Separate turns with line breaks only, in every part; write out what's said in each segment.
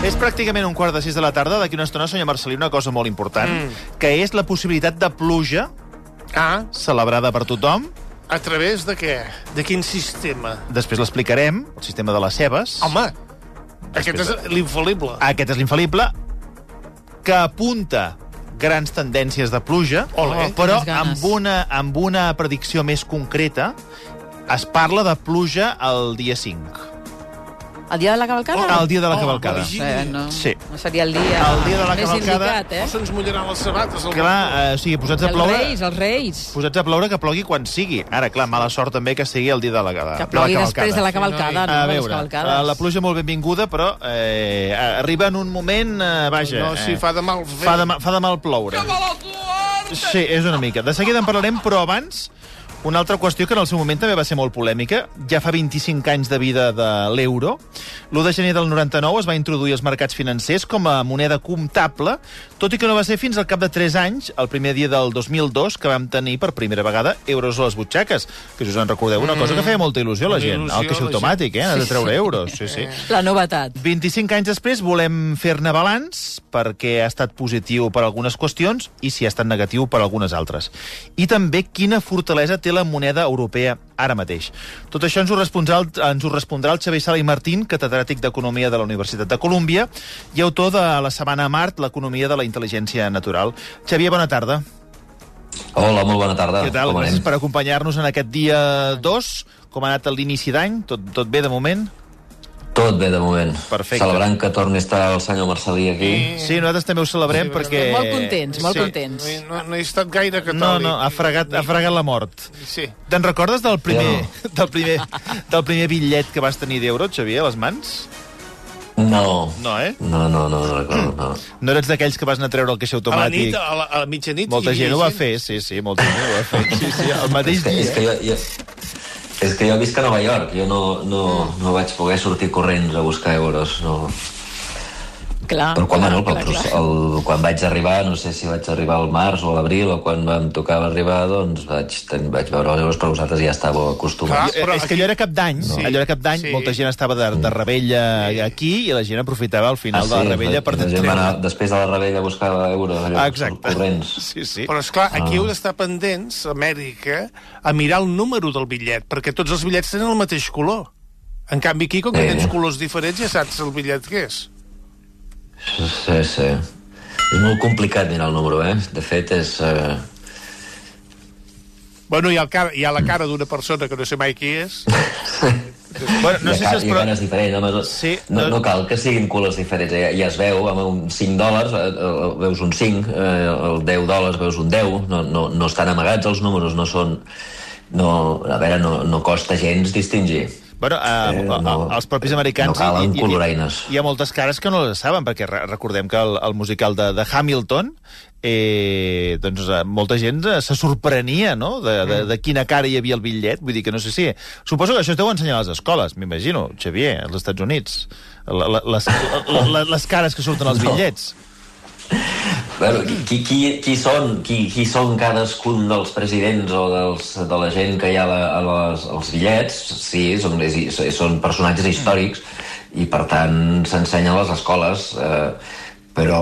És pràcticament un quart de sis de la tarda. D'aquí una estona, senyor Marcelí, una cosa molt important, mm. que és la possibilitat de pluja
Ah,
celebrada per tothom.
a través de què? De quin sistema?
Després l'explicarem, el sistema de les cebes.
Home, aquest és l'infal·lible.
Aquest és l'infal·lible, que apunta grans tendències de pluja,
Ole.
però
Quines ganes.
amb una, amb una predicció més concreta. Es parla de pluja el dia 5.
El dia de la cavalcada?
El dia de la
Oh,
cavalcada.
Eh, no.
Sí.
no seria el dia,
El dia de la
més
cavalcada.
indicat, eh?
No se'ns mullaran les sabates. El
Clar, eh, o sigui, posats a
Els
ploure...
reis, els reis.
Posats a ploure que plogui quan sigui. Ara, clar, mala sort també que sigui el dia de la, de,
Que
de
plogui
la
després de la
cavalcada.
cavalcada, no?
A
de les
veure,
cavalcades.
eh, la pluja molt benvinguda, però eh, arriba en un moment, eh, vaja...
No, sí,
eh,
fa de mal fer.
fa de, fa de mal ploure. Sí, és una mica. De seguida en parlarem, però abans una altra qüestió que en el seu moment també va ser molt polèmica. Ja fa 25 anys de vida de l'euro. L'1 de gener del 99 es va introduir als mercats financers com a moneda comptable, tot i que no va ser fins al cap de 3 anys, el primer dia del 2002, que vam tenir per primera vegada euros a les butxaques. Que si us en recordeu, una cosa que feia molta il·lusió a la gent. El caixer automàtic, eh? Has de treure euros. Sí, sí.
La novetat.
25 anys després volem fer-ne balanç perquè ha estat positiu per algunes qüestions i si ha estat negatiu per algunes altres. I també quina fortalesa té la moneda europea ara mateix. Tot això ens ho respondrà el, ens ho respondrà el Xavier Sala i Martín, catedràtic d'Economia de la Universitat de Colúmbia i autor de la setmana a Mart, l'economia de la intel·ligència natural. Xavier, bona tarda.
Hola, molt bona tarda.
Què tal?
Com
Gràcies per acompanyar-nos en aquest dia 2. Com ha anat l'inici d'any? Tot, tot bé de moment?
Tot bé, de moment.
Perfecte.
Celebrant que torni a estar el senyor Marcelí aquí.
Sí, nosaltres també ho celebrem
Sí,
perquè...
Molt contents, molt
Sí.
contents.
No, he- no, no he estat gaire catòlic.
No, no, ha fregat, ha fregat la mort.
Sí.
Te'n recordes del primer,
Ja
del primer, del primer bitllet que vas tenir d'euro, Xavier, a les mans?
No.
No, eh?
No, no, no, no recordo, no.
No eres d'aquells que vas anar a treure el caixer
A la nit,
automàtic?
a la, a la mitjanit...
Molta gent ho va fer, sí, sí, molta gent ho va fer. Sí, sí, el mateix
És que, és que
dia.
jo, jo, és que jo visc a Nova York. Jo no, no, no vaig poder sortir corrents a buscar euros. No.
Clar,
Però quan,
clar,
bueno,
clar,
el,
clar.
el, quan vaig arribar, no sé si vaig arribar al març o a l'abril, o quan vam tocar arribar, doncs vaig, ten, vaig veure els euros, però vosaltres ja estàveu acostumats.
Clar. però
és que allò era cap d'any,
Sí.
allò era cap d'any,
Sí.
molta gent estava de, de rebella aquí i la gent aprofitava al final de la rebella per
Ah, la gent va anar,
treure.
després de la rebella buscava euros allò,
Ah, Exacte.
corrents.
Sí, sí.
Però, esclar, aquí
Ah.
heu d'estar pendents, a Amèrica, a mirar el número del bitllet, perquè tots els bitllets tenen el mateix color. En canvi, aquí, com que
Eh.
tens colors diferents, ja saps el bitllet que és.
Sí, sí. És molt complicat mirar el número, eh? De fet, és... Eh...
Bueno, hi ha, cara, hi ha la cara d'una persona que no sé mai qui és.
Bueno, no sé si Pro...
cares diferents, home, no,
Sí,
no,
no-
cal que siguin colors diferents, ja, ja es veu, amb un 5 dòlars eh, eh, veus un 5, eh, el 10 dòlars veus un 10, no, no, no estan amagats els números, no són... No, a veure, no, no costa gens distingir.
Bueno, eh,
Eh,
no,
no.
els propis americans...
No calen
hi- hi-
coloraines.
Hi ha moltes cares que no les saben, perquè re recordem que el, el musical de, de Hamilton, eh, doncs eh, molta gent eh, se sorprenia, no?, de, de, de quina cara hi havia el bitllet. Vull dir que no sé si... Suposo que això es deu ensenyar a les escoles, m'imagino, Xavier, als Estats Units. La, la, les, la, la, les cares que surten als
No.
bitllets.
Bueno, qui, qui, qui, són, qui, qui són cadascun dels presidents o dels, de la gent que hi ha a, les, als bitllets, sí, són, són personatges històrics i per tant s'ensenya a les escoles eh, però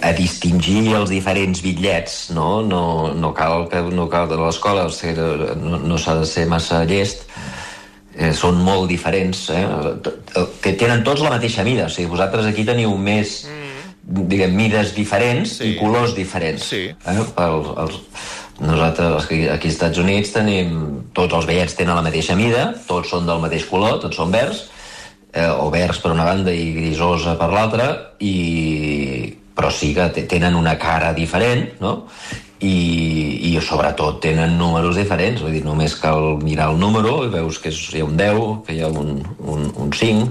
a distingir els diferents bitllets no, no, no cal que no cal de l'escola o sigui, no, no s'ha de ser massa llest. Eh, són molt diferents eh? tenen tots la mateixa mida o sigui, vosaltres aquí teniu més diguem, mides diferents
Sí.
i colors diferents
Sí.
eh? els, els, nosaltres aquí, aquí als Estats Units tenim tots els bitllets tenen la mateixa mida tots són del mateix color, tots són verds eh, o verds per una banda i grisosa per l'altra i però sí que te- tenen una cara diferent no? I, i sobretot tenen números diferents vull dir, només cal mirar el número i veus que és, hi ha un 10 que hi ha un, un, un 5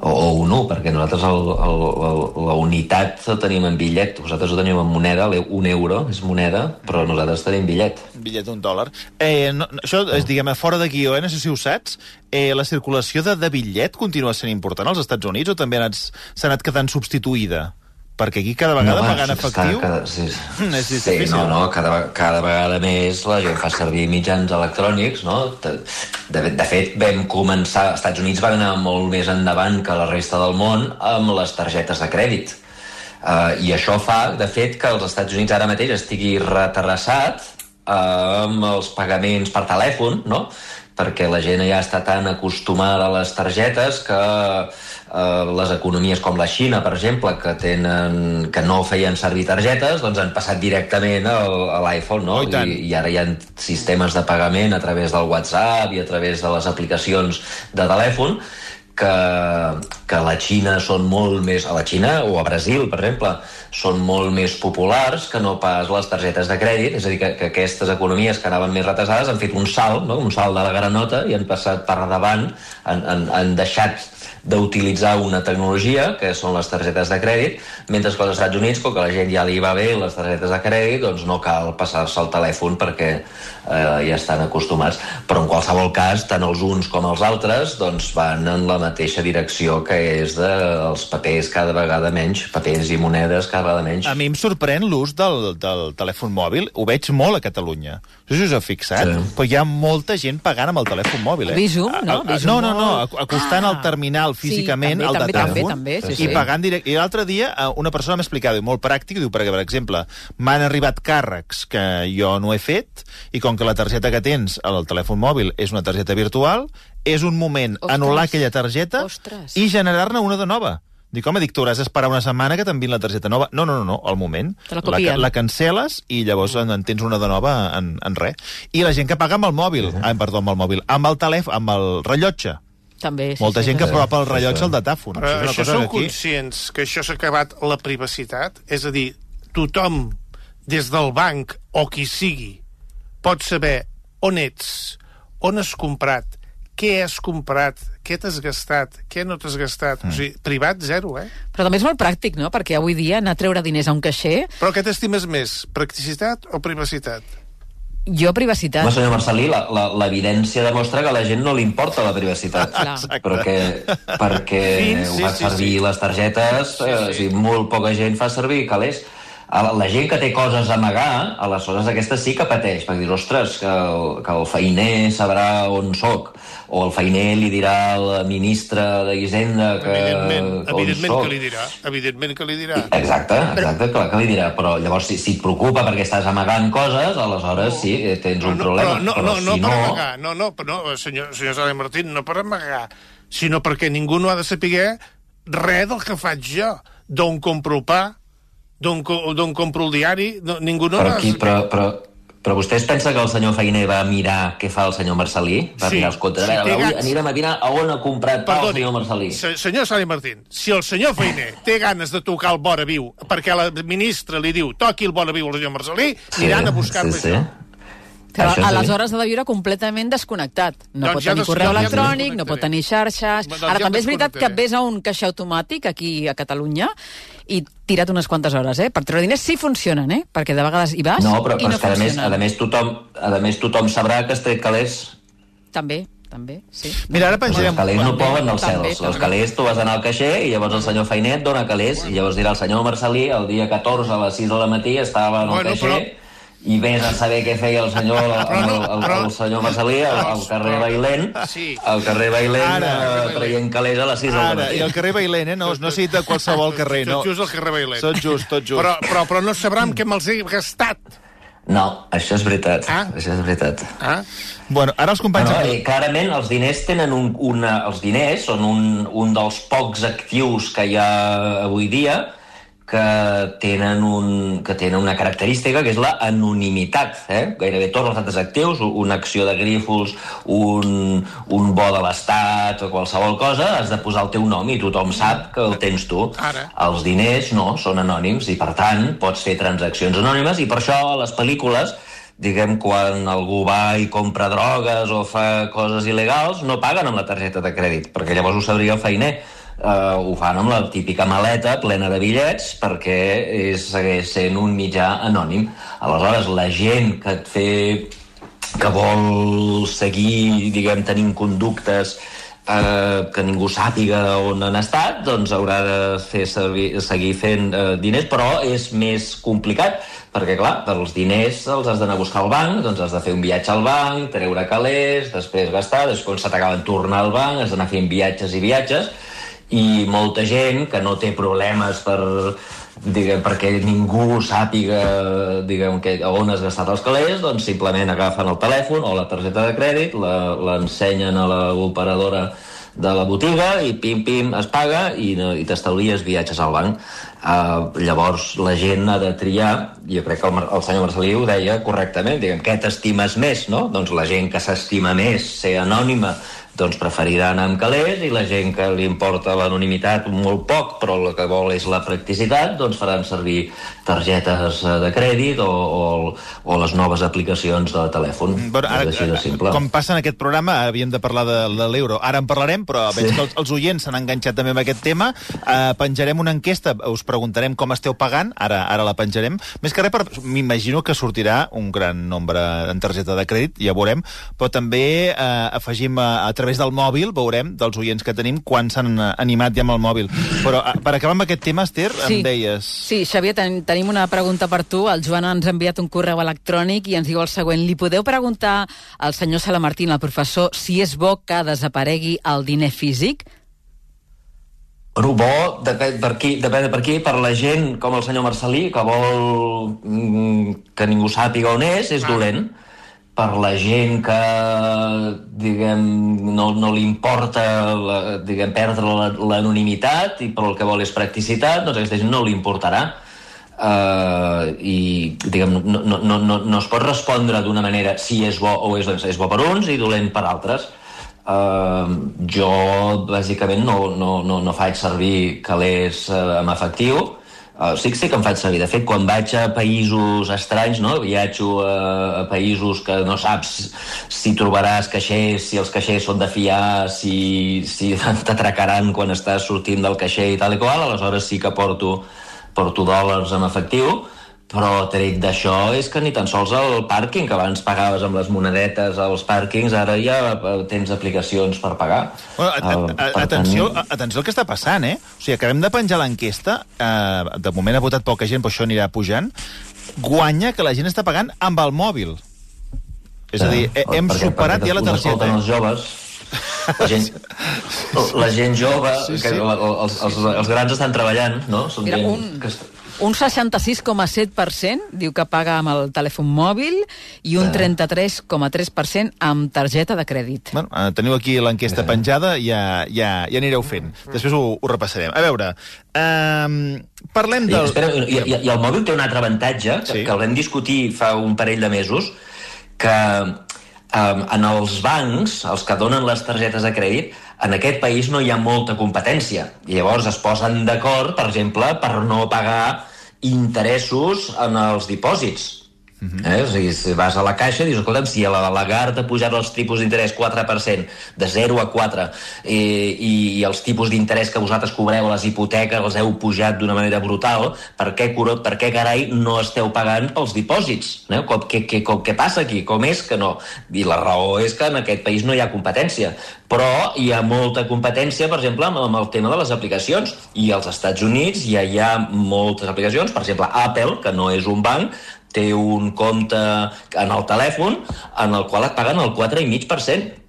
o, o un 1, perquè nosaltres el, el, el, la unitat la tenim en bitllet, vosaltres ho tenim en moneda, un euro és moneda, però nosaltres tenim bitllet.
bitllet d'un dòlar. Eh, no, això és, diguem fora de guió, eh? no sé si ho saps. Eh, la circulació de, de bitllet continua sent important als Estats Units o també anat- s'ha anat quedant substituïda? Perquè aquí cada vegada
home,
pagant
sí,
efectiu...
Cada, sí,
És
sí,
difícil.
no, no, cada, cada vegada més la gent fa servir mitjans electrònics, no? De, de, fet, vam començar... Els Estats Units van anar molt més endavant que la resta del món amb les targetes de crèdit. Uh, I això fa, de fet, que els Estats Units ara mateix estigui reterrassat uh, amb els pagaments per telèfon, no? perquè la gent ja està tan acostumada a les targetes que eh, les economies com la Xina, per exemple, que, tenen, que no feien servir targetes, doncs han passat directament al, a l'iPhone, no?
Oh, i.
I, I ara hi ha sistemes de pagament a través del WhatsApp i a través de les aplicacions de telèfon que, que a la Xina són molt més... A la Xina o a Brasil, per exemple, són molt més populars que no pas les targetes de crèdit, és a dir, que, que aquestes economies que anaven més retasades han fet un salt, no? un salt de la granota i han passat per davant, han, han, han deixat d'utilitzar una tecnologia, que són les targetes de crèdit, mentre que als Estats Units, com que la gent ja li va bé les targetes de crèdit, doncs no cal passar-se el telèfon perquè eh, ja estan acostumats. Però en qualsevol cas, tant els uns com els altres doncs van en la mateixa direcció que és dels papers cada vegada menys, papers i monedes cada vegada menys.
A mi em sorprèn l'ús del, del telèfon mòbil. Ho veig molt a Catalunya. No sé si us heu fixat,
Sí.
però hi ha molta gent pagant amb el telèfon mòbil. Eh?
Bizum, no?
A- no, no, no,
molt-
acostant
Ah.
el terminal
Sí,
físicament
també,
al de
també,
telèfon
també, també, sí,
i
sí.
pagant directe. I l'altre dia eh, una persona m'explicava, i molt pràctic, diu, perquè, per exemple, m'han arribat càrrecs que jo no he fet i com que la targeta que tens al telèfon mòbil és una targeta virtual, és un moment
Ostres.
anul·lar aquella targeta
Ostres.
i generar-ne una de nova. Dic, home, dic, tu hauràs d'esperar una setmana que t'enviïn la targeta nova. No, no, no, no al moment.
Te la
la,
copien.
la cancel·les i llavors en, en tens una de nova en, en res. I la gent que paga amb el mòbil, ah, perdó, amb el mòbil, amb el telèfon, amb el rellotge.
També, sí,
Molta
sí,
gent que
sí.
apropa el rellotge al datàfon.
Però això
que aquí...
conscients que això s'ha acabat la privacitat? És a dir, tothom, des del banc o qui sigui, pot saber on ets, on has comprat, què has comprat, què t'has gastat, què no t'has gastat. Mm. O sigui, privat, zero, eh?
Però també és molt pràctic, no? Perquè avui dia anar a treure diners a un caixer,
Però què t'estimes més, practicitat o privacitat?
Jo privacitat.
Home, senyor Marcelí, la- la- l'evidència demostra que a la gent no li importa la privacitat.
Clar.
perquè, perquè
Fins,
ho
sí,
fa
sí,
servir
sí.
les targetes, eh, o sigui, molt poca gent fa servir calés. A La, la gent que té coses a amagar, aleshores aquesta sí que pateix, perquè dir, ostres, que que el feiner sabrà on sóc, o el feiner li dirà al ministre d'Hisenda que,
evidentment,
on
evidentment
soc.
que li dirà. Evidentment que li dirà.
Exacte, exacte, clar que li dirà, però llavors si, si et preocupa perquè estàs amagant coses, aleshores sí, eh, tens un
no,
problema.
Però no, no, no
si
per amagar, no, no, però no, senyor, senyor Sala Martín, no per amagar, sinó perquè ningú no ha de saber res del que faig jo, d'on compro pa, d'on co- d'on compro el diari, no, ningú no
Però, qui, però, però, però vostè es pensa que el senyor Feiner va mirar què fa el senyor Marcelí? Va
Sí,
mirar els comptes.
sí,
a veure,
té
avui anirem a mirar a on ha comprat pa el
Perdoni,
senyor Marcelí.
se, senyor Sala Martín, si el senyor Feiner té ganes de tocar el vora viu perquè la ministra li diu toqui el vora viu al senyor Marcelí, aniran a buscar-lo
sí, sí.
això.
Però
Això
aleshores ha de viure completament desconnectat. No
Doncs
pot
ja
tenir
des-
correu
ja
electrònic, no pot tenir xarxes...
Doncs
Ara
ja
també és veritat que ves a un caixer automàtic aquí a Catalunya i tira't unes quantes hores, eh? Per treure diners sí funcionen, eh? Perquè de vegades hi vas
No, però,
i
però
no
és que a més,
funcionen.
a més, tothom, a més tothom sabrà que has tret calés.
També, també, sí.
Mira, ara
Els
penjarem...
calés no poden als
També,
cels. Els
també.
calés tu vas anar al caixer i llavors el senyor Feinet dona calés i llavors dirà el senyor Marcelí el dia 14 a les 6 de la matí estava en el
Bueno,
caixer
però-
i vés a saber què feia el senyor, el,
no,
el, el, el senyor Marcelí al, al carrer Bailent,
Sí.
al carrer Bailent
Ara.
eh, traient calés a les 6 del matí.
i el carrer Bailén, eh? No, no dit de qualsevol carrer, no.
Tot just al carrer.
Tot just, tot just.
Però, però, però no sabran què me'ls he gastat.
No, això és veritat.
Ah.
Això és veritat.
Ah?
Bueno, ara els companys...
No, eh, clarament els diners tenen un, una, els diners són un, un dels pocs actius que hi ha avui dia que tenen, un, que tenen una característica que és la anonimitat. Eh? Gairebé tots els altres actius, una acció de Grífols, un, un bo de l'Estat o qualsevol cosa, has de posar el teu nom i tothom sap que el tens tu.
Ara.
Els diners no, són anònims i per tant pots fer transaccions anònimes i per això a les pel·lícules diguem, quan algú va i compra drogues o fa coses il·legals, no paguen amb la targeta de crèdit, perquè llavors ho sabria el feiner. Eh, ho fan amb la típica maleta plena de bitllets perquè és, segueix sent un mitjà anònim. Aleshores, la gent que et té que vol seguir, diguem, tenint conductes eh, que ningú sàpiga on han estat, doncs haurà de fer servir, seguir fent eh, diners, però és més complicat, perquè, clar, els diners els has d'anar a buscar al banc, doncs has de fer un viatge al banc, treure calés, després gastar, després se t'acaben tornar al banc, has d'anar fent viatges i viatges, i molta gent que no té problemes per diguem, perquè ningú sàpiga diguem, que, on has gastat els calés, doncs simplement agafen el telèfon o la targeta de crèdit, l'ensenyen a l'operadora de la botiga i pim-pim es paga i, i t'estalvies viatges al banc. Uh, llavors la gent ha de triar, jo crec que el, el senyor Marcelí ho deia correctament, diguem, què t'estimes més, no? Doncs la gent que s'estima més ser anònima doncs preferirà anar amb calés i la gent que li importa l'anonimitat molt poc però el que vol és la practicitat doncs faran servir targetes eh, de crèdit o, o, o les noves aplicacions de telèfon.
Mm, bueno, ara,
és així de simple.
Com passa en aquest programa, havíem de parlar de, de l'euro. Ara en parlarem, però veig que els, els oients s'han enganxat també amb aquest tema. Uh, penjarem una enquesta, us preguntarem com esteu pagant, ara ara la penjarem. Més que res, m'imagino que sortirà un gran nombre en targeta de crèdit, ja veurem, però també uh, afegim a, a través del mòbil, veurem, dels oients que tenim, quan s'han animat ja amb el mòbil. Però uh, per acabar amb aquest tema, Esther,
sí.
em deies...
Sí, Xavier, ten tenim una pregunta per tu. El Joan ens ha enviat un correu electrònic i ens diu el següent. Li podeu preguntar al senyor Salamartín, al professor, si és bo que desaparegui el diner físic?
Bueno, bo, depèn per qui, depèn per qui, per la gent com el senyor Marcelí, que vol mm, que ningú sàpiga on és, és dolent. Per la gent que, diguem, no, no li importa, la, diguem, perdre l'anonimitat i per el que vol és practicitat, doncs aquesta gent no li importarà. Uh, i diguem, no, no, no, no, es pot respondre d'una manera si és bo o és, és bo per uns i dolent per altres Uh, jo, bàsicament, no, no, no, no faig servir calés uh, amb efectiu. Uh, sí, sí que em faig servir. De fet, quan vaig a països estranys, no? viatjo a, a països que no saps si trobaràs caixers, si els caixers són de fiar, si, si t'atracaran quan estàs sortint del caixer i tal i qual, aleshores sí que porto, porto dòlars en efectiu però tret d'això és que ni tan sols el pàrquing, que abans pagaves amb les monedetes als pàrquings, ara ja eh, tens aplicacions per pagar.
Bueno, a, a, a, atenció, a, atenció al que està passant, eh? O sigui, acabem de penjar l'enquesta, eh, de moment ha votat poca gent, però això anirà pujant, guanya que la gent està pagant amb el mòbil. És a dir,
Eh,
hem
perquè-
superat
perquè
ja la targeta.
els joves, la gent, la gent jove,
Sí,
sí. Que, els, els, els grans estan treballant, no? Són
Mira,
gent
un-
que
Un 66,7% diu que paga amb el telèfon mòbil i un 33,3% amb targeta de crèdit.
Bueno, eh, teniu aquí l'enquesta penjada, ja, ja, ja anireu fent. Després ho, ho repassarem. A veure, eh, parlem
I,
del...
espera, i, i, I el mòbil té un altre avantatge, que,
Sí.
sí. que el vam discutir fa un parell de mesos, que um, en els bancs, els que donen les targetes de crèdit, en aquest país no hi ha molta competència. I llavors es posen d'acord, per exemple, per no pagar interessos en els dipòsits. Uh -huh. eh? O sigui, si vas a la caixa i dius, escolta'm, si a la Lagarde ha pujat els tipus d'interès 4%, de 0 a 4, i, i, els tipus d'interès que vosaltres cobreu a les hipoteques els heu pujat d'una manera brutal, per què, per què carai no esteu pagant pels dipòsits? Eh? Com, què, què, com, què passa aquí? Com és que no? I la raó és que en aquest país no hi ha competència. Però hi ha molta competència, per exemple, amb el tema de les aplicacions. I als Estats Units ja hi ha moltes aplicacions, per exemple, Apple, que no és un banc, té un compte en el telèfon en el qual et paguen el 4,5%.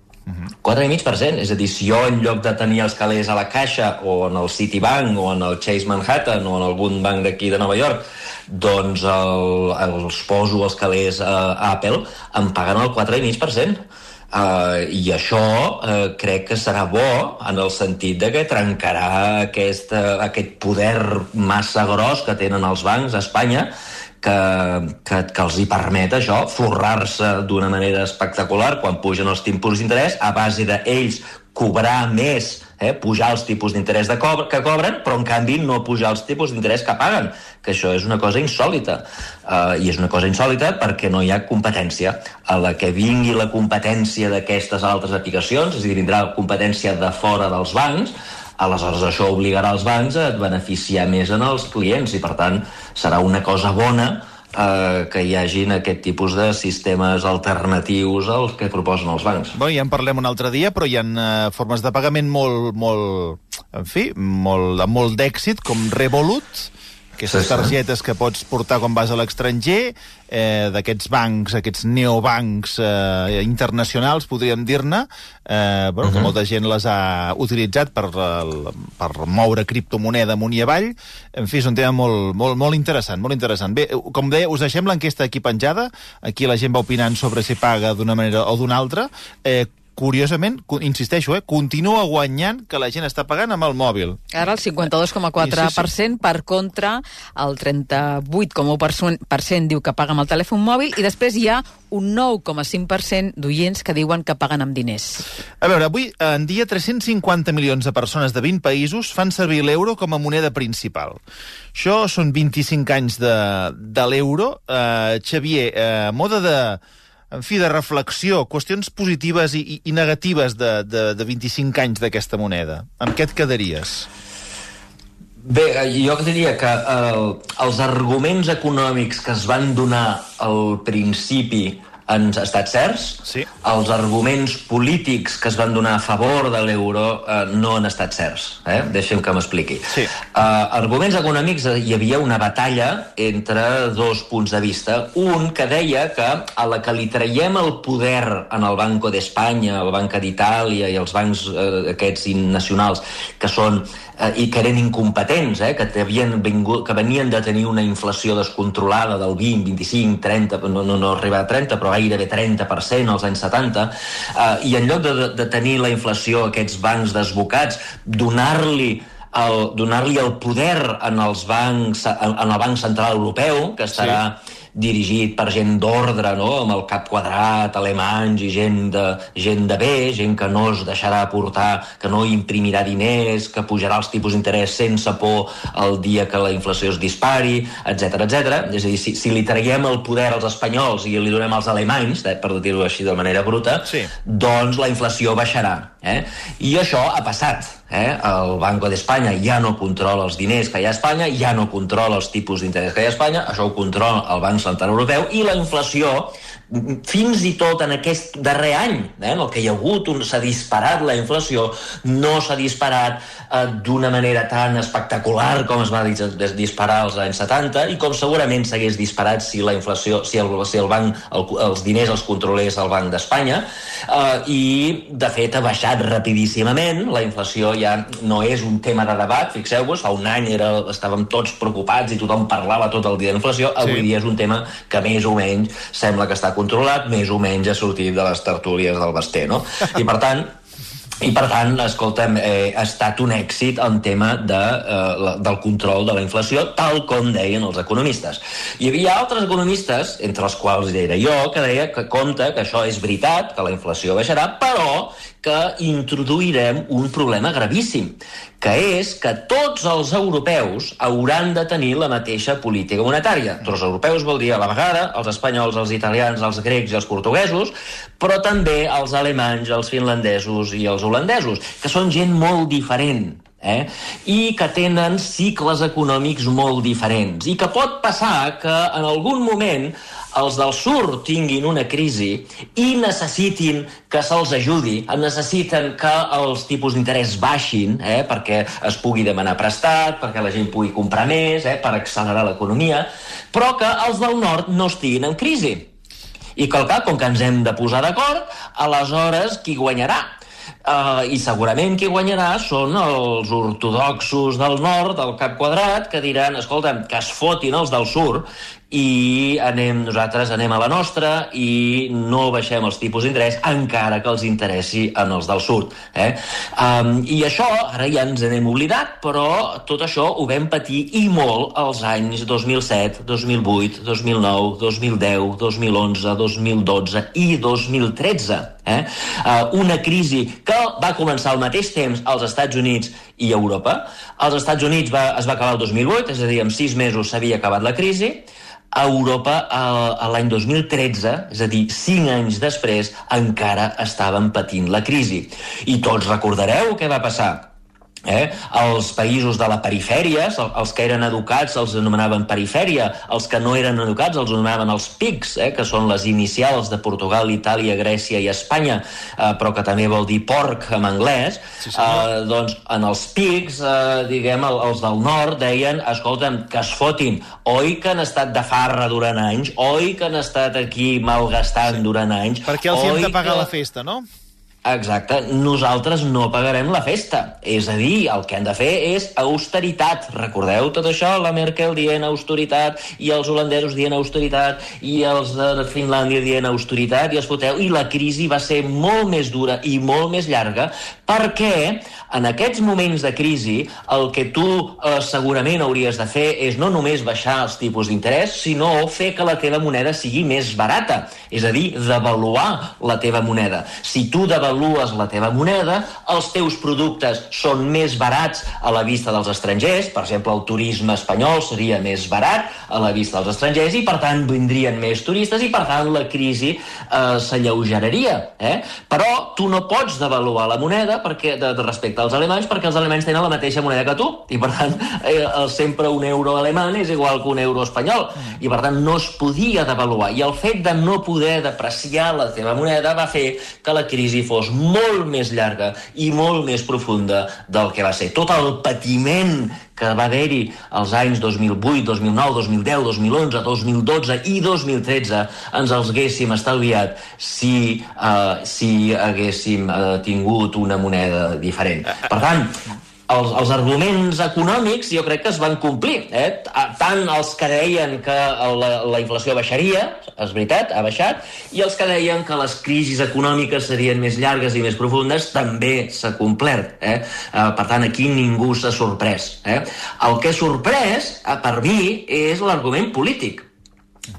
4,5%. És a dir, si jo en lloc de tenir els calés a la Caixa o en el Citibank o en el Chase Manhattan o en algun banc d'aquí de Nova York doncs el, els poso els calés a, a Apple, em paguen el 4,5%. Uh, I això uh, crec que serà bo en el sentit de que trencarà aquest, uh, aquest poder massa gros que tenen els bancs a Espanya que, que, que els hi permet això, forrar-se d'una manera espectacular quan pugen els tipus d'interès a base d'ells cobrar més, eh, pujar els tipus d'interès de que cobren, però en canvi no pujar els tipus d'interès que paguen, que això és una cosa insòlita. Uh, I és una cosa insòlita perquè no hi ha competència. A la que vingui la competència d'aquestes altres aplicacions, és a dir, vindrà competència de fora dels bancs, aleshores això obligarà els bancs a beneficiar més en els clients i per tant serà una cosa bona eh, que hi hagin aquest tipus de sistemes alternatius als que proposen els bancs.
Bueno, ja en parlem un altre dia, però hi ha eh, formes de pagament molt, molt, en fi, molt, molt d'èxit, com Revolut, aquestes targetes que pots portar quan vas a l'estranger, eh, d'aquests bancs, aquests neobancs eh, internacionals, podríem dir-ne, eh, bueno, uh -huh. que mhm. molta gent les ha utilitzat per, per moure criptomoneda amunt i avall. En fi, és un tema molt, molt, molt interessant, molt interessant. Bé, com deia, us deixem l'enquesta aquí penjada. Aquí la gent va opinant sobre si paga d'una manera o d'una altra. Eh, curiosament, insisteixo, eh, continua guanyant que la gent està pagant amb el mòbil.
Ara el 52,4% sí, sí. per contra, el 38,1% diu que paga amb el telèfon mòbil i després hi ha un 9,5% d'oients que diuen que paguen amb diners.
A veure, avui en dia 350 milions de persones de 20 països fan servir l'euro com a moneda principal. Això són 25 anys de, de l'euro. Uh, Xavier, uh, moda de en fi, de reflexió, qüestions positives i, i, i negatives de, de, de 25 anys d'aquesta moneda. Amb què et quedaries?
Bé, jo diria que eh, els arguments econòmics que es van donar al principi han estat certs.
Sí.
Els arguments polítics que es van donar a favor de l'euro eh, no han estat certs. Eh? Deixem que m'expliqui.
Sí.
Uh, arguments econòmics, eh, hi havia una batalla entre dos punts de vista. Un que deia que a la que li traiem el poder en el Banco d'Espanya, el Banca d'Itàlia i els bancs eh, aquests nacionals, que són eh, i que eren incompetents, eh, que, havien vingut, que venien de tenir una inflació descontrolada del 20, 25, 30, no, no, no arriba a 30, però gairebé 30% als anys 70, eh, i en lloc de, de tenir la inflació, aquests bancs desbocats, donar-li el, donar-li el poder en els bancs, en, en el Banc Central Europeu, que estarà sí dirigit per gent d'ordre, no? amb el cap quadrat, alemanys i gent de, gent de bé, gent que no es deixarà portar, que no imprimirà diners, que pujarà els tipus d'interès sense por el dia que la inflació es dispari, etc etc. És a dir, si, si li traiem el poder als espanyols i li donem als alemanys, eh, per dir-ho així de manera bruta,
sí.
doncs la inflació baixarà. Eh? I això ha passat. Eh? El Banco d'Espanya ja no controla els diners que hi ha a Espanya, ja no controla els tipus d'interès que hi ha a Espanya, això ho controla el Banc Central Europeu, i la inflació fins i tot en aquest darrer any, eh, en el que hi ha hagut, s'ha disparat la inflació, no s'ha disparat eh, d'una manera tan espectacular com es va disparar als anys 70 i com segurament s'hagués disparat si la inflació, si el, si el banc, el, els diners els controlés el Banc d'Espanya. Eh, i de fet ha baixat rapidíssimament, la inflació ja no és un tema de debat, fixeu-vos, fa un any era, estàvem tots preocupats i tothom parlava tot el dia d'inflació, avui sí. dia és un tema que més o menys sembla que està controlat, més o menys ha sortit de les tertúlies del Basté, no? I per tant, i per tant, escolta'm, eh, ha estat un èxit en tema de, eh, del control de la inflació, tal com deien els economistes. Hi havia altres economistes, entre els quals era jo, que deia que compta que això és veritat, que la inflació baixarà, però que introduirem un problema gravíssim, que és que tots els europeus hauran de tenir la mateixa política monetària. Tots els europeus vol dir a la vegada els espanyols, els italians, els grecs i els portuguesos, però també els alemanys, els finlandesos i els holandesos, que són gent molt diferent, eh? i que tenen cicles econòmics molt diferents i que pot passar que en algun moment els del sur tinguin una crisi i necessitin que se'ls ajudi, necessiten que els tipus d'interès baixin eh, perquè es pugui demanar prestat, perquè la gent pugui comprar més, eh, per accelerar l'economia, però que els del nord no estiguin en crisi. I que, com que ens hem de posar d'acord, aleshores qui guanyarà? Uh, I segurament qui guanyarà són els ortodoxos del nord, del cap quadrat, que diran, escolta'm, que es fotin els del sur, i anem, nosaltres anem a la nostra i no baixem els tipus d'interès encara que els interessi en els del sud. Eh? Um, I això, ara ja ens n'hem oblidat, però tot això ho vam patir i molt als anys 2007, 2008, 2009, 2010, 2011, 2012 i 2013. Eh? Uh, una crisi que va començar al mateix temps als Estats Units i Europa. Als Estats Units va, es va acabar el 2008, és a dir, en sis mesos s'havia acabat la crisi, a Europa a l'any 2013, és a dir, cinc anys després, encara estaven patint la crisi. I tots recordareu què va passar Eh? Els països de la perifèria, els que eren educats els anomenaven perifèria, els que no eren educats els anomenaven els pics, eh? que són les inicials de Portugal, Itàlia, Grècia i Espanya, eh, però que també vol dir porc en anglès, sí, eh, doncs en els pics, eh, diguem, els del nord deien, escolta'm, que es fotin, oi que han estat de farra durant anys, oi que han estat aquí malgastant sí. durant anys...
Perquè els hi hem de pagar que... la festa, no?
Exacte, nosaltres no pagarem la festa. És a dir, el que han de fer és austeritat. Recordeu tot això? La Merkel dient austeritat, i els holandesos dient austeritat, i els de Finlàndia dient austeritat, i els foteu. I la crisi va ser molt més dura i molt més llarga perquè en aquests moments de crisi el que tu eh, segurament hauries de fer és no només baixar els tipus d'interès, sinó fer que la teva moneda sigui més barata. És a dir, devaluar la teva moneda. Si tu devalues devalues la teva moneda, els teus productes són més barats a la vista dels estrangers, per exemple, el turisme espanyol seria més barat a la vista dels estrangers i, per tant, vindrien més turistes i, per tant, la crisi eh, s'alleugeraria. Eh? Però tu no pots devaluar la moneda perquè, de, de respecte als alemanys perquè els alemanys tenen la mateixa moneda que tu i, per tant, eh, sempre un euro alemany és igual que un euro espanyol i, per tant, no es podia devaluar. I el fet de no poder depreciar la teva moneda va fer que la crisi fos fos molt més llarga i molt més profunda del que va ser. Tot el patiment que va haver-hi als anys 2008, 2009, 2010, 2011, 2012 i 2013 ens els haguéssim estalviat si, uh, si haguéssim uh, tingut una moneda diferent. Per tant, els, els arguments econòmics jo crec que es van complir. Eh? Tant els que deien que la, la inflació baixaria, és veritat, ha baixat, i els que deien que les crisis econòmiques serien més llargues i més profundes, també s'ha complert. Eh? Eh, per tant, aquí ningú s'ha sorprès. Eh? El que ha sorprès, eh, per mi, és l'argument polític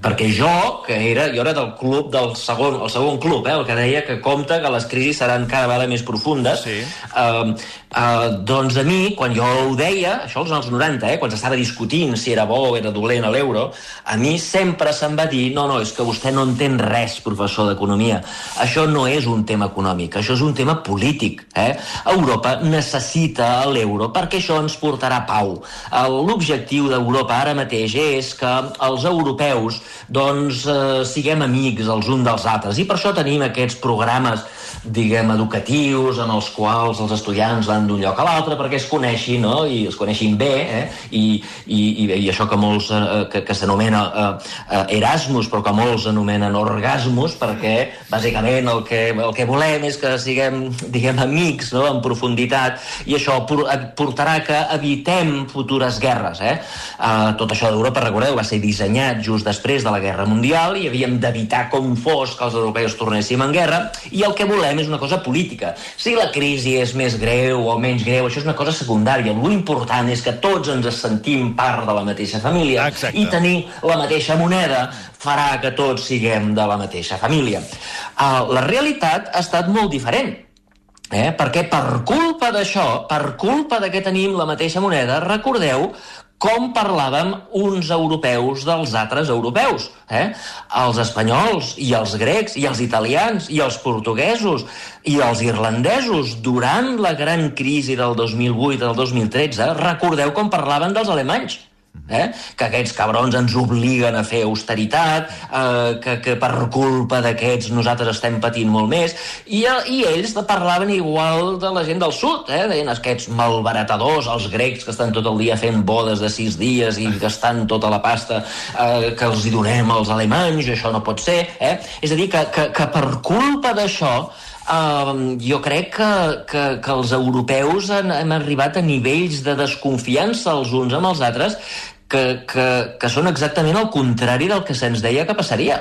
perquè jo, que era, jo era del club del segon, el segon club, eh, el que deia que compta que les crisis seran cada vegada més profundes, sí. eh, Uh, doncs a mi, quan jo ho deia, això als anys 90, eh, quan s'estava discutint si era bo o era dolent a l'euro, a mi sempre se'm va dir no, no, és que vostè no entén res, professor d'economia. Això no és un tema econòmic, això és un tema polític. Eh? Europa necessita l'euro perquè això ens portarà pau. L'objectiu d'Europa ara mateix és que els europeus doncs, eh, siguem amics els uns dels altres. I per això tenim aquests programes diguem, educatius en els quals els estudiants van d'un lloc a l'altre perquè es coneixin, no? I es coneixin bé, eh? I, i, i, i això que molts, eh, que, que s'anomena eh, eh, Erasmus, però que molts anomenen orgasmus, perquè bàsicament el que, el que volem és que siguem, diguem, amics, no?, en profunditat, i això portarà que evitem futures guerres, eh? eh tot això d'Europa, recordeu, va ser dissenyat just després de la Guerra Mundial i havíem d'evitar com fos que els europeus tornéssim en guerra, i el que volem és una cosa política. Si la crisi és més greu o menys greu, això és una cosa secundària. Lo important és que tots ens sentim part de la mateixa família Exacte. i tenir la mateixa moneda farà que tots siguem de la mateixa família. Uh, la realitat ha estat molt diferent. Eh? Perquè per culpa d'això, per culpa de que tenim la mateixa moneda, recordeu com parlàvem uns europeus dels altres europeus. Eh? Els espanyols i els grecs i els italians i els portuguesos i els irlandesos durant la gran crisi del 2008 del 2013, recordeu com parlaven dels alemanys eh? que aquests cabrons ens obliguen a fer austeritat, eh, que, que per culpa d'aquests nosaltres estem patint molt més, i, i ells parlaven igual de la gent del sud, eh? deien aquests malbaratadors, els grecs que estan tot el dia fent bodes de sis dies i gastant tota la pasta eh, que els hi donem als alemanys, això no pot ser, eh? és a dir, que, que, que per culpa d'això Uh, jo crec que, que, que els europeus han, hem arribat a nivells de desconfiança els uns amb els altres que, que, que són exactament el contrari del que se'ns deia que passaria.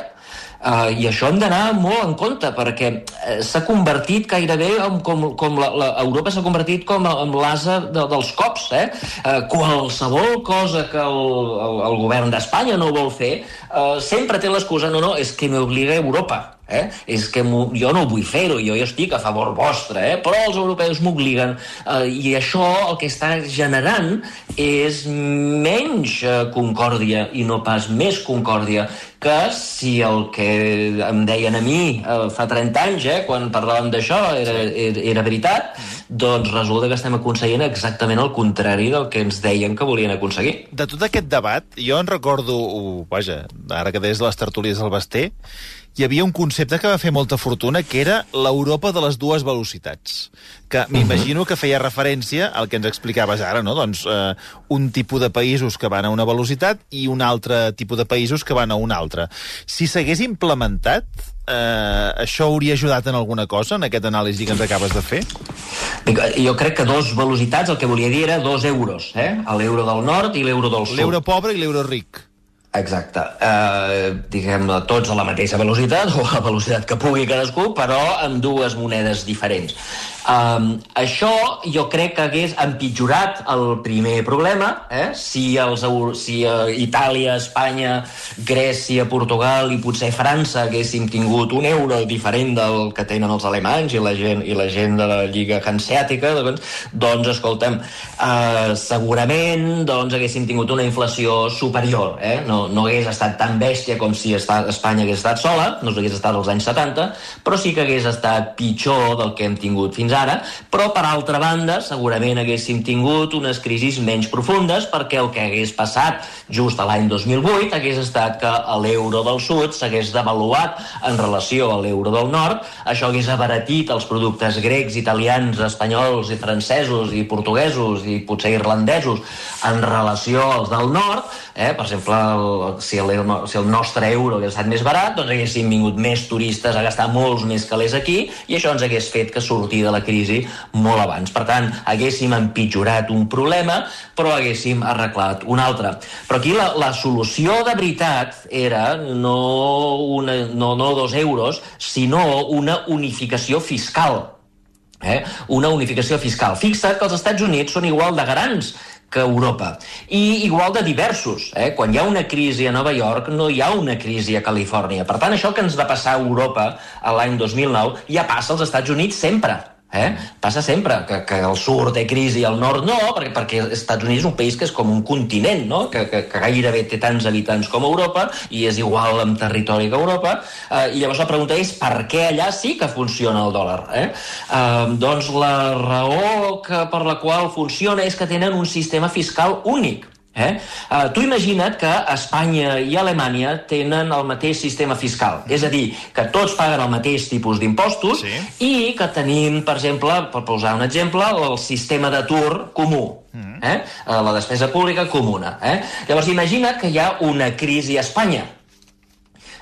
Uh, I això hem d'anar molt en compte, perquè uh, s'ha convertit gairebé en, com, com la, la, Europa s'ha convertit com en l'asa de, dels cops. Eh? Uh, qualsevol cosa que el, el, el govern d'Espanya no vol fer, uh, sempre té l'excusa, no, no, és que m'obliga Europa. Eh? És que jo no vull fer-ho, jo ja estic a favor vostre, eh? però els europeus m'obliguen. Eh, I això el que està generant és menys eh, concòrdia i no pas més concòrdia que si el que em deien a mi eh, fa 30 anys, eh, quan parlàvem d'això, era, era, era veritat, doncs resulta que estem aconseguint exactament el contrari del que ens deien que volien aconseguir.
De tot aquest debat, jo en recordo, uh, vaja, ara que des de les tertúlies del Basté, hi havia un concepte que va fer molta fortuna, que era l'Europa de les dues velocitats, que m'imagino que feia referència al que ens explicaves ara, no? Doncs eh, un tipus de països que van a una velocitat i un altre tipus de països que van a una altra. Si s'hagués implementat, eh, això hauria ajudat en alguna cosa, en aquest anàlisi que ens acabes de fer?
Jo crec que dos velocitats el que volia dir era dos euros, eh? l'euro del nord i l'euro del sud.
L'euro pobre i l'euro ric.
Exacte. Eh, diguem tots a la mateixa velocitat, o a la velocitat que pugui cadascú, però amb dues monedes diferents. Um, això jo crec que hagués empitjorat el primer problema, eh? si, els, si uh, Itàlia, Espanya, Grècia, Portugal i potser França haguéssim tingut un euro diferent del que tenen els alemanys i la gent, i la gent de la Lliga Hanseàtica, doncs, doncs escolta'm, uh, segurament doncs, haguéssim tingut una inflació superior. Eh? No, no hagués estat tan bèstia com si Espanya hagués estat sola, no hagués estat als anys 70, però sí que hagués estat pitjor del que hem tingut fins ara, però per altra banda segurament haguéssim tingut unes crisis menys profundes perquè el que hagués passat just a l'any 2008 hagués estat que l'euro del sud s'hagués devaluat en relació a l'euro del nord, això hagués abaratit els productes grecs, italians, espanyols i francesos i portuguesos i potser irlandesos en relació als del nord, eh? per exemple, el, si, el, si el nostre euro hagués estat més barat, doncs haguéssim vingut més turistes a gastar molts més calés aquí i això ens hagués fet que sortir de la crisi molt abans. Per tant, haguéssim empitjorat un problema, però haguéssim arreglat un altre. Però aquí la, la solució de veritat era no, una, no, no dos euros, sinó una unificació fiscal. Eh? Una unificació fiscal. Fixa't que els Estats Units són igual de grans que Europa. I igual de diversos. Eh? Quan hi ha una crisi a Nova York, no hi ha una crisi a Califòrnia. Per tant, això que ens va passar a Europa l'any 2009 ja passa als Estats Units sempre. Eh? Passa sempre que, que el sud té crisi i el nord no, perquè, perquè els Estats Units és un país que és com un continent, no? que, que, que gairebé té tants habitants com Europa i és igual en territori que Europa. Eh, I llavors la pregunta és per què allà sí que funciona el dòlar? Eh? Eh, doncs la raó que, per la qual funciona és que tenen un sistema fiscal únic. Eh? Uh, tu imagina't que Espanya i Alemanya tenen el mateix sistema fiscal, és a dir, que tots paguen el mateix tipus d'impostos sí. i que tenim, per exemple, per posar un exemple, el sistema d'atur comú, mm. eh? la despesa pública comuna. Eh? Llavors, imagina't que hi ha una crisi a Espanya,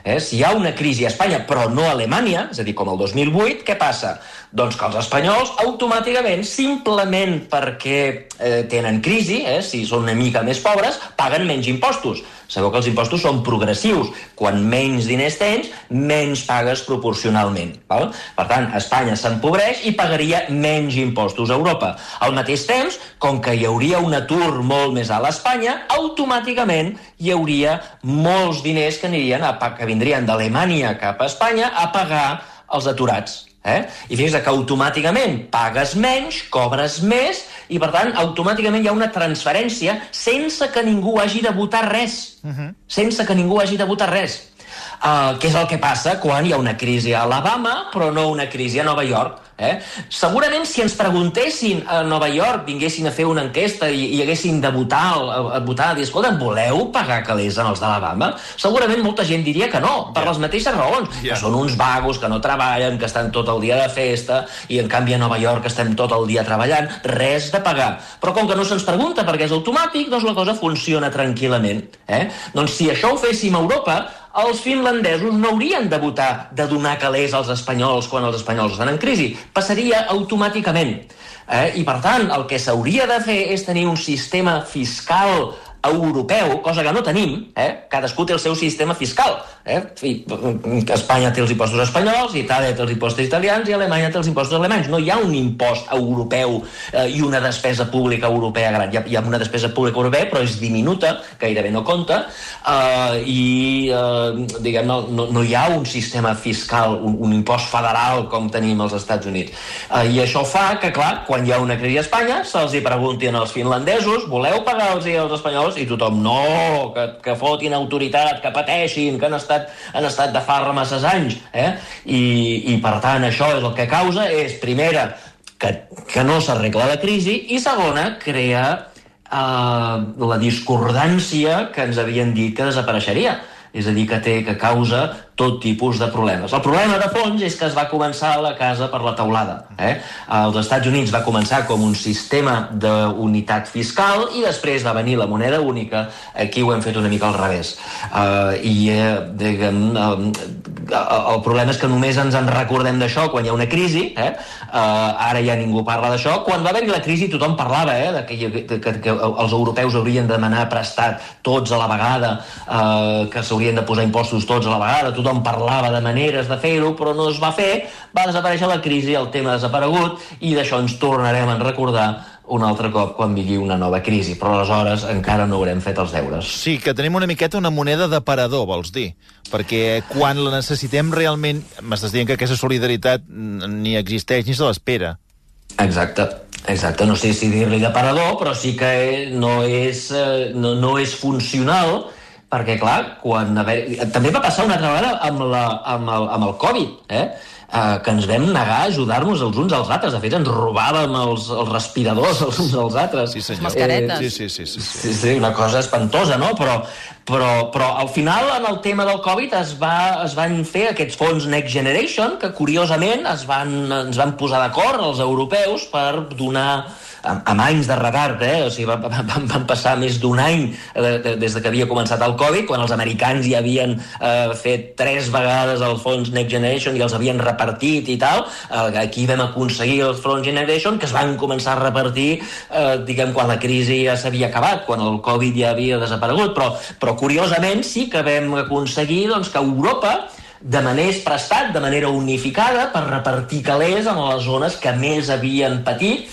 Eh? Si hi ha una crisi a Espanya, però no a Alemanya, és a dir, com el 2008, què passa? Doncs que els espanyols automàticament, simplement perquè eh, tenen crisi, eh, si són una mica més pobres, paguen menys impostos. Sabeu que els impostos són progressius. Quan menys diners tens, menys pagues proporcionalment. Val? Per tant, Espanya s'empobreix i pagaria menys impostos a Europa. Al mateix temps, com que hi hauria un atur molt més alt a Espanya, automàticament hi hauria molts diners que anirien a, que vindrien d'Alemanya cap a Espanya a pagar els aturats. Eh? I fixa't que automàticament pagues menys, cobres més, i per tant automàticament hi ha una transferència sense que ningú hagi de votar res. Uh -huh. Sense que ningú hagi de votar res. Uh, què és el que passa quan hi ha una crisi a Alabama però no una crisi a Nova York? Eh? Segurament si ens preguntessin a Nova York, vinguessin a fer una enquesta i, i haguessin de votar, a, a votar, a dir, escolta, voleu pagar calés en els d'Alabama? Segurament molta gent diria que no, per yeah. les mateixes raons, yeah. que són uns vagos, que no treballen, que estan tot el dia de festa, i en canvi a Nova York estem tot el dia treballant, res de pagar. Però com que no se'ns pregunta perquè és automàtic, doncs la cosa funciona tranquil·lament. Eh? Doncs si això ho féssim a Europa, els finlandesos no haurien de votar de donar calés als espanyols quan els espanyols estan en crisi. Passaria automàticament. Eh? I, per tant, el que s'hauria de fer és tenir un sistema fiscal europeu, cosa que no tenim, eh? cadascú té el seu sistema fiscal. Eh? I, Espanya té els impostos espanyols, Itàlia té els impostos italians i Alemanya té els impostos alemanys. No hi ha un impost europeu eh, i una despesa pública europea gran. Hi ha, hi ha una despesa pública europea, però és diminuta, gairebé no compta, eh, i eh, diguem, no, no, no hi ha un sistema fiscal, un, un impost federal com tenim als Estats Units. Eh, I això fa que, clar, quan hi ha una crisi a Espanya, se'ls hi preguntin als finlandesos, voleu pagar-los als espanyols? I tothom, no, que, que fotin autoritat, que pateixin, que han estat han estat de farra masses anys. Eh? I, I, per tant, això és el que causa és, primera, que, que no s'arregla la crisi, i segona, crea eh, la discordància que ens havien dit que desapareixeria és a dir, que té, que causa tot tipus de problemes. El problema de fons és que es va començar la casa per la teulada. Eh? Als Estats Units va començar com un sistema d'unitat fiscal i després va venir la moneda única. Aquí ho hem fet una mica al revés. Uh, I, uh, diguem, uh, el problema és que només ens en recordem d'això quan hi ha una crisi. Eh? Uh, ara ja ningú parla d'això. Quan va haver-hi la crisi tothom parlava eh? de que, que, que els europeus haurien de demanar prestat tots a la vegada, uh, que s'haurien de posar impostos tots a la vegada, tothom parlava de maneres de fer-ho, però no es va fer, va desaparèixer la crisi, el tema ha desaparegut, i d'això ens tornarem a recordar un altre cop quan vingui una nova crisi, però aleshores encara no haurem fet els deures.
Sí, que tenim una miqueta una moneda d'aparador, vols dir? Perquè quan la necessitem realment... M'estàs dient que aquesta solidaritat ni existeix ni se l'espera.
Exacte, exacte. No sé si dir-li d'aparador, però sí que no és, eh, no, no és funcional perquè, clar, quan... També va passar una altra vegada amb, la, amb, el, amb el Covid, eh? Uh, que ens vam negar a ajudar-nos els uns als altres. De fet, ens robàvem els, els respiradors els uns als altres.
Sí, senyor.
Mascaretes.
Eh, sí, sí, sí, sí, sí.
Sí, sí, una cosa espantosa, no? Però, però, però al final, en el tema del Covid, es, va, es van fer aquests fons Next Generation, que curiosament es van, ens van posar d'acord els europeus per donar amb, amb anys de retard, eh? o sigui, van, van, van passar més d'un any eh, de, des de que havia començat el Covid, quan els americans ja havien eh, fet tres vegades el fons Next Generation i els havien repartit i tal, eh, aquí vam aconseguir el fons Generation, que es van començar a repartir, eh, diguem, quan la crisi ja s'havia acabat, quan el Covid ja havia desaparegut, però, però curiosament sí que vam aconseguir doncs, que Europa demanés prestat de manera unificada per repartir calés en les zones que més havien patit.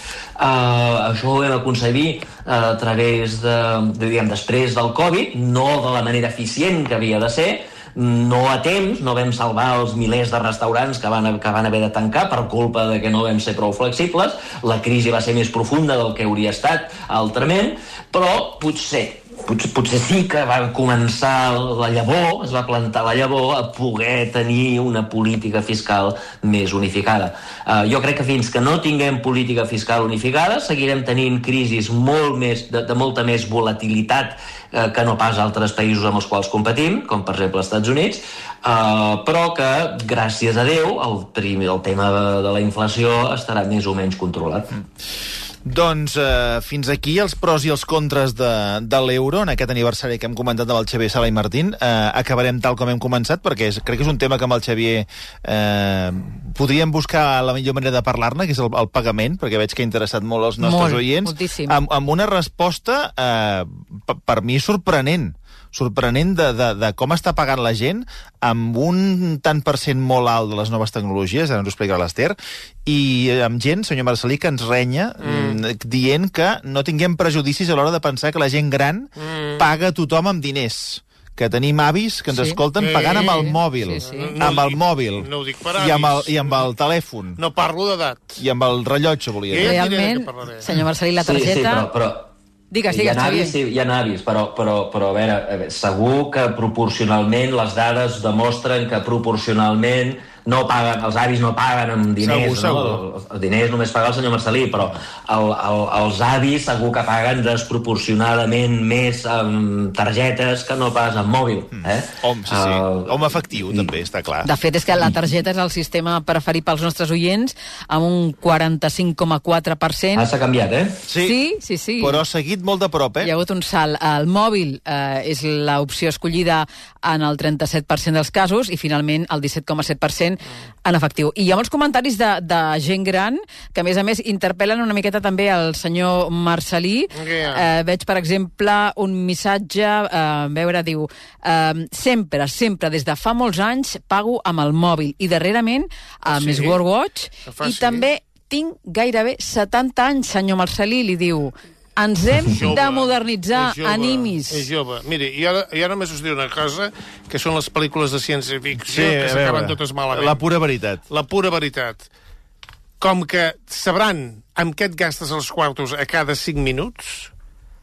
Uh, això ho vam aconseguir uh, a través de, de, diguem, després del Covid, no de la manera eficient que havia de ser, no a temps, no vam salvar els milers de restaurants que van, que van haver de tancar per culpa de que no vam ser prou flexibles, la crisi va ser més profunda del que hauria estat altrament, però potser potser, potser sí que va començar la llavor, es va plantar la llavor a poder tenir una política fiscal més unificada. Uh, jo crec que fins que no tinguem política fiscal unificada seguirem tenint crisis molt més, de, de molta més volatilitat uh, que no pas altres països amb els quals competim, com per exemple els Estats Units, uh, però que, gràcies a Déu, el, primer, el tema de, de la inflació estarà més o menys controlat. Mm.
Doncs eh, fins aquí els pros i els contres de, de l'euro, en aquest aniversari que hem comentat amb el Xavier Sala i Martín. Eh, acabarem tal com hem començat, perquè és, crec que és un tema que amb el Xavier eh, podríem buscar la millor manera de parlar-ne, que és el, el pagament, perquè veig que ha interessat molt els nostres
molt,
oients.
Moltíssim.
Amb, amb una resposta, eh, per mi, sorprenent sorprenent de, de, de com està pagant la gent amb un tant per cent molt alt de les noves tecnologies, ara ens ho explicarà l'Ester, i amb gent, senyor Marcelí, que ens renya mm. dient que no tinguem prejudicis a l'hora de pensar que la gent gran mm. paga a tothom amb diners que tenim avis que ens sí. escolten pagant amb el mòbil. Sí, sí.
No
amb el mòbil.
No ho dic per
I amb el, I amb el telèfon.
No parlo d'edat.
I amb el rellotge, volia dir.
Eh,
Realment, senyor Marcelí, la targeta...
Sí, sí, però, però
Digues,
hi
digues,
ha
Xavier.
avis, sí, hi ha avis, però, però, però a, veure, a veure, segur que proporcionalment les dades demostren que proporcionalment no paguen, els avis no paguen amb diners,
Segur,
no?
segur.
Els, els diners només paga el senyor Marcelí, però el, el, els avis segur que paguen desproporcionadament més amb targetes que no pas amb mòbil. Eh?
Hom, sí, sí.
El-
Home efectiu, també, està clar.
De fet, és que la targeta és el sistema preferit pels nostres oients, amb un 45,4%.
Ah, s'ha canviat, eh?
Sí, sí, sí.
Però ha seguit molt de prop, eh?
Hi ha hagut un salt. El mòbil eh, és l'opció escollida en el 37% dels casos i finalment el 17,7% en efectiu. I hi ha molts comentaris de, de gent gran que, a més a més, interpel·len una miqueta també el senyor Marcelí.
Yeah.
Eh, veig, per exemple, un missatge, eh, a veure, diu eh, sempre, sempre, des de fa molts anys pago amb el mòbil i darrerament amb
Sí?
sí? Smartwatch
Fa
i també tinc gairebé 70 anys, senyor Marcelí, li diu ens hem
Jove,
de modernitzar,
és jove,
animis.
És jove. Miri, i ara, i ara només us diré una cosa, que són les pel·lícules de ciència-ficció,
Sí,
que s'acaben totes malament.
La pura veritat.
La pura veritat. Com que sabran amb què et gastes els quartos a cada 5 minuts,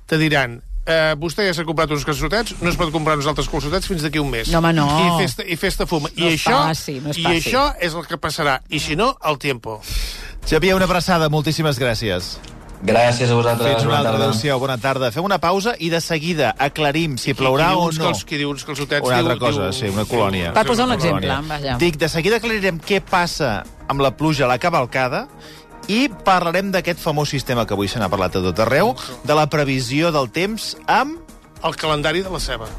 te diran eh, vostè ja s'ha comprat uns calçotets, no es pot comprar uns altres calçotets fins d'aquí un mes.
No, home, no.
I fes-te, i fes fum.
No
I, això,
fàcil, no
I això és el que passarà. I si no, el tiempo.
Xavier, una abraçada, moltíssimes gràcies.
Gràcies a vosaltres.
Fins una
bona
altra,
tarda.
adéu-siau, bona tarda. Fem una pausa i de seguida aclarim si plourà o no.
Que els, qui diu uns que els hotets
Una altra
diu,
cosa,
diu,
sí, una colònia.
Per posar un exemple, vaja.
Dic, de seguida aclarirem què passa amb la pluja a la cavalcada i parlarem d'aquest famós sistema que avui se n'ha parlat a tot arreu, de la previsió del temps amb
El calendari de la ceba.